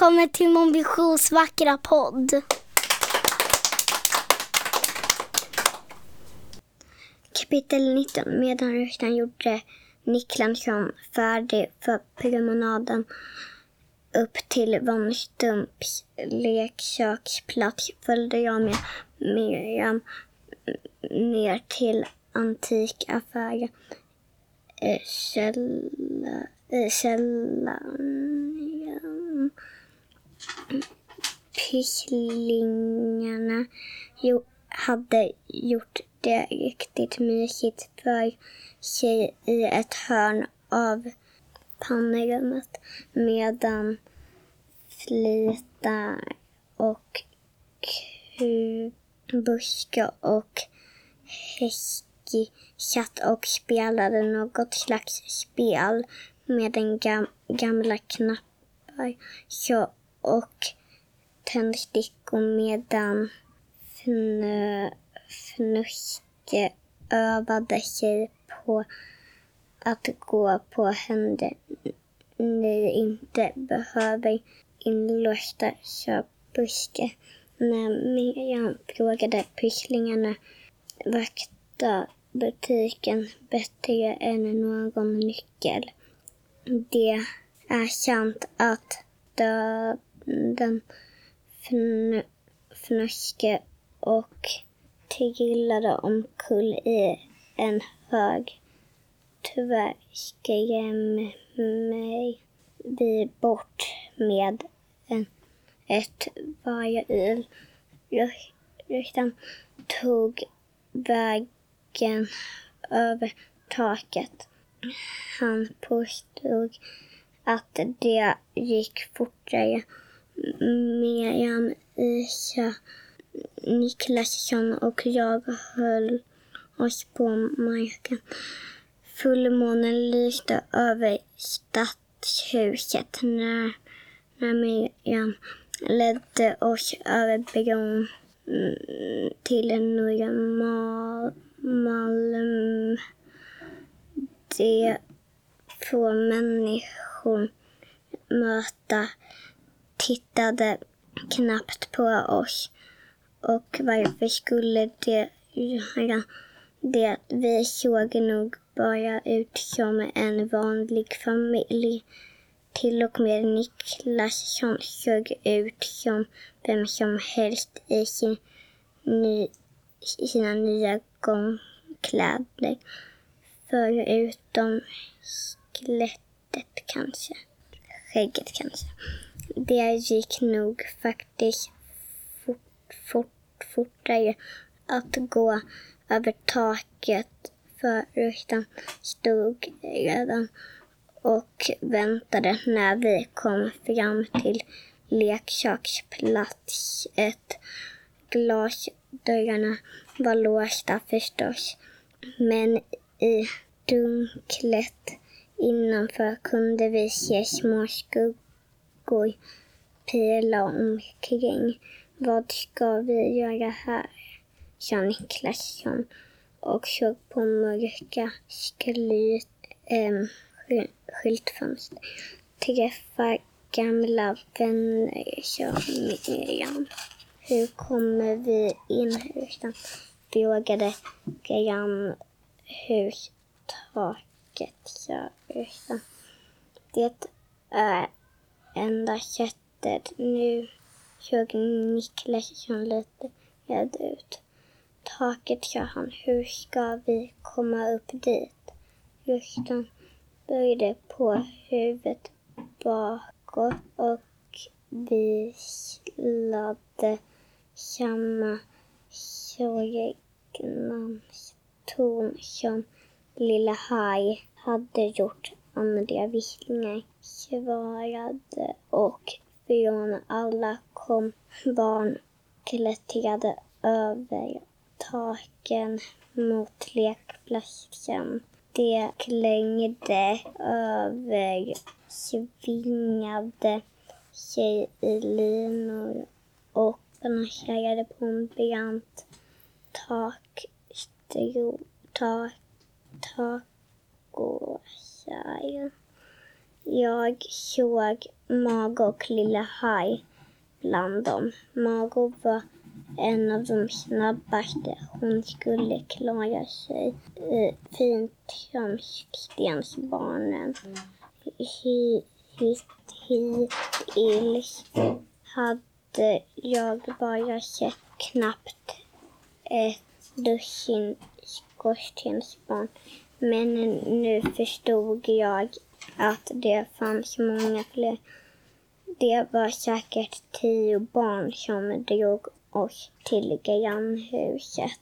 välkommen till Mon Visions vackra podd. Kapitel 19. Medan ryktaren gjorde Niklansson färdig för promenaden upp till Von Stumps leksaksplats följde jag med Miriam ner till antikaffären. i källa, eh, källaren. Pysslingarna jo, hade gjort det riktigt mysigt för sig i ett hörn av pannrummet medan Flita och Buska och Häski satt och spelade något slags spel med den gamla knappar. Så, och tändstickor medan fnö, Fnuske övade sig på att gå på händer ni inte behöver inlåsta köpbuske. När Miriam frågade pysslingarna vakta butiken bättre än någon nyckel. Det är sant att den fn fnöske och trillade omkull i en hög. Tyvärr skrämmer mig vi bort med en, ett varje Lyktan tog vägen över taket. Han påstod att det gick fortare. Miriam, Isa, Niklasson och jag höll oss på marken. Fullmånen lyste över stadshuset när, när Miriam ledde oss över bron mm, till Norra Malm. Det får människor möta tittade knappt på oss. Och varför skulle det göra det? Vi såg nog bara ut som en vanlig familj. Till och med Niklas som såg ut som vem som helst i sin ny, sina nya gångkläder. Förutom skelettet kanske. Skägget kanske. Det gick nog faktiskt fort, fort, fortare att gå över taket för rykten stod redan och väntade när vi kom fram till leksaksplats. Ett glasdörrarna var låsta förstås, men i dunklet innanför kunde vi se små skuggor pila omkring. Vad ska vi göra här? sa Niklasson och såg på mörka skryt, ähm, skyltfönster. Träffa gamla vänner, sa Miriam. Hur kommer vi in husen? frågade grannhustaket, sa Ursa. Det är enda sättet. Nu såg Niklasson lite rädd ut. Taket, sa han. Hur ska vi komma upp dit? -"Rösten böjde på huvudet bakåt och visslade samma sorgnanston som Lilla Haj hade gjort. Andra visslingar svarade och från alla kom barn klättrade över taken mot lekplatsen. De klängde över, svingade sig i linor och balanserade på en brant takstro, tak, takåsar. Jag såg Mago och Lilla Haj bland dem. Mago var en av de snabbaste. Hon skulle klara sig eh, fint som Stensbarnen. Hittills hade jag bara sett knappt ett dussin skorstensbarn. Men nu förstod jag att det fanns många fler. Det var säkert tio barn som drog oss till grannhuset.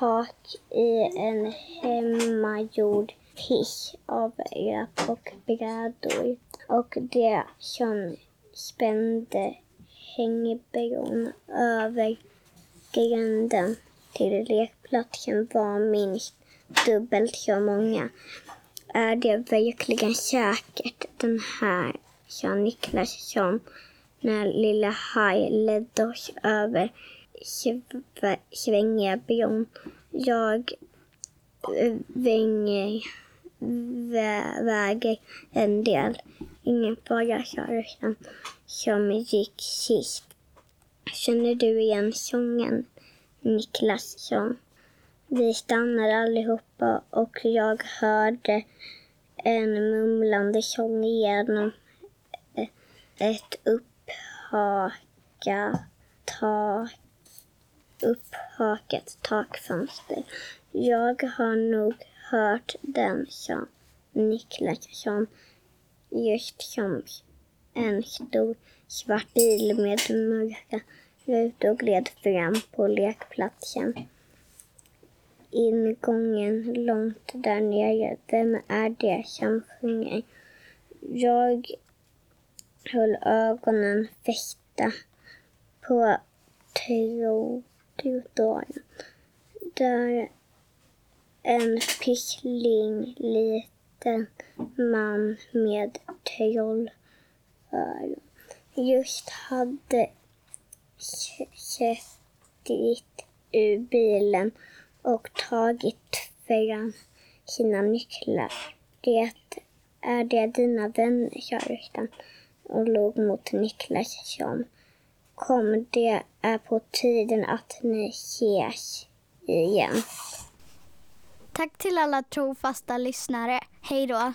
Tak i en hemmagjord hiss av rep och brädor och det som spände hängbron över gränden till lekplatsen var minst dubbelt så många. Är det verkligen säkert den här, sa Niklas som när lilla Haj ledde oss över svängiga bron. Jag vänger, vä väger en del. Ingen fara, sa ryssen som gick sist. Känner du igen sången? Niklas som... Vi stannade allihopa och jag hörde en mumlande sång genom ett upphaka, tak, upphakat takfönster. Jag har nog hört den, sa Niklas som just som en stor svart bil med mörka rutor gled fram på lekplatsen ingången långt där nere. Vem är det som sjunger? Jag höll ögonen fästa på trottoaren. Där en pyssling liten man med trollöron just hade sett ur bilen och tagit fram sina nycklar. Det är det dina vänner, sa rösten och log mot Niklas som kom. Det är på tiden att ni ses igen. Tack till alla trofasta lyssnare. Hej då!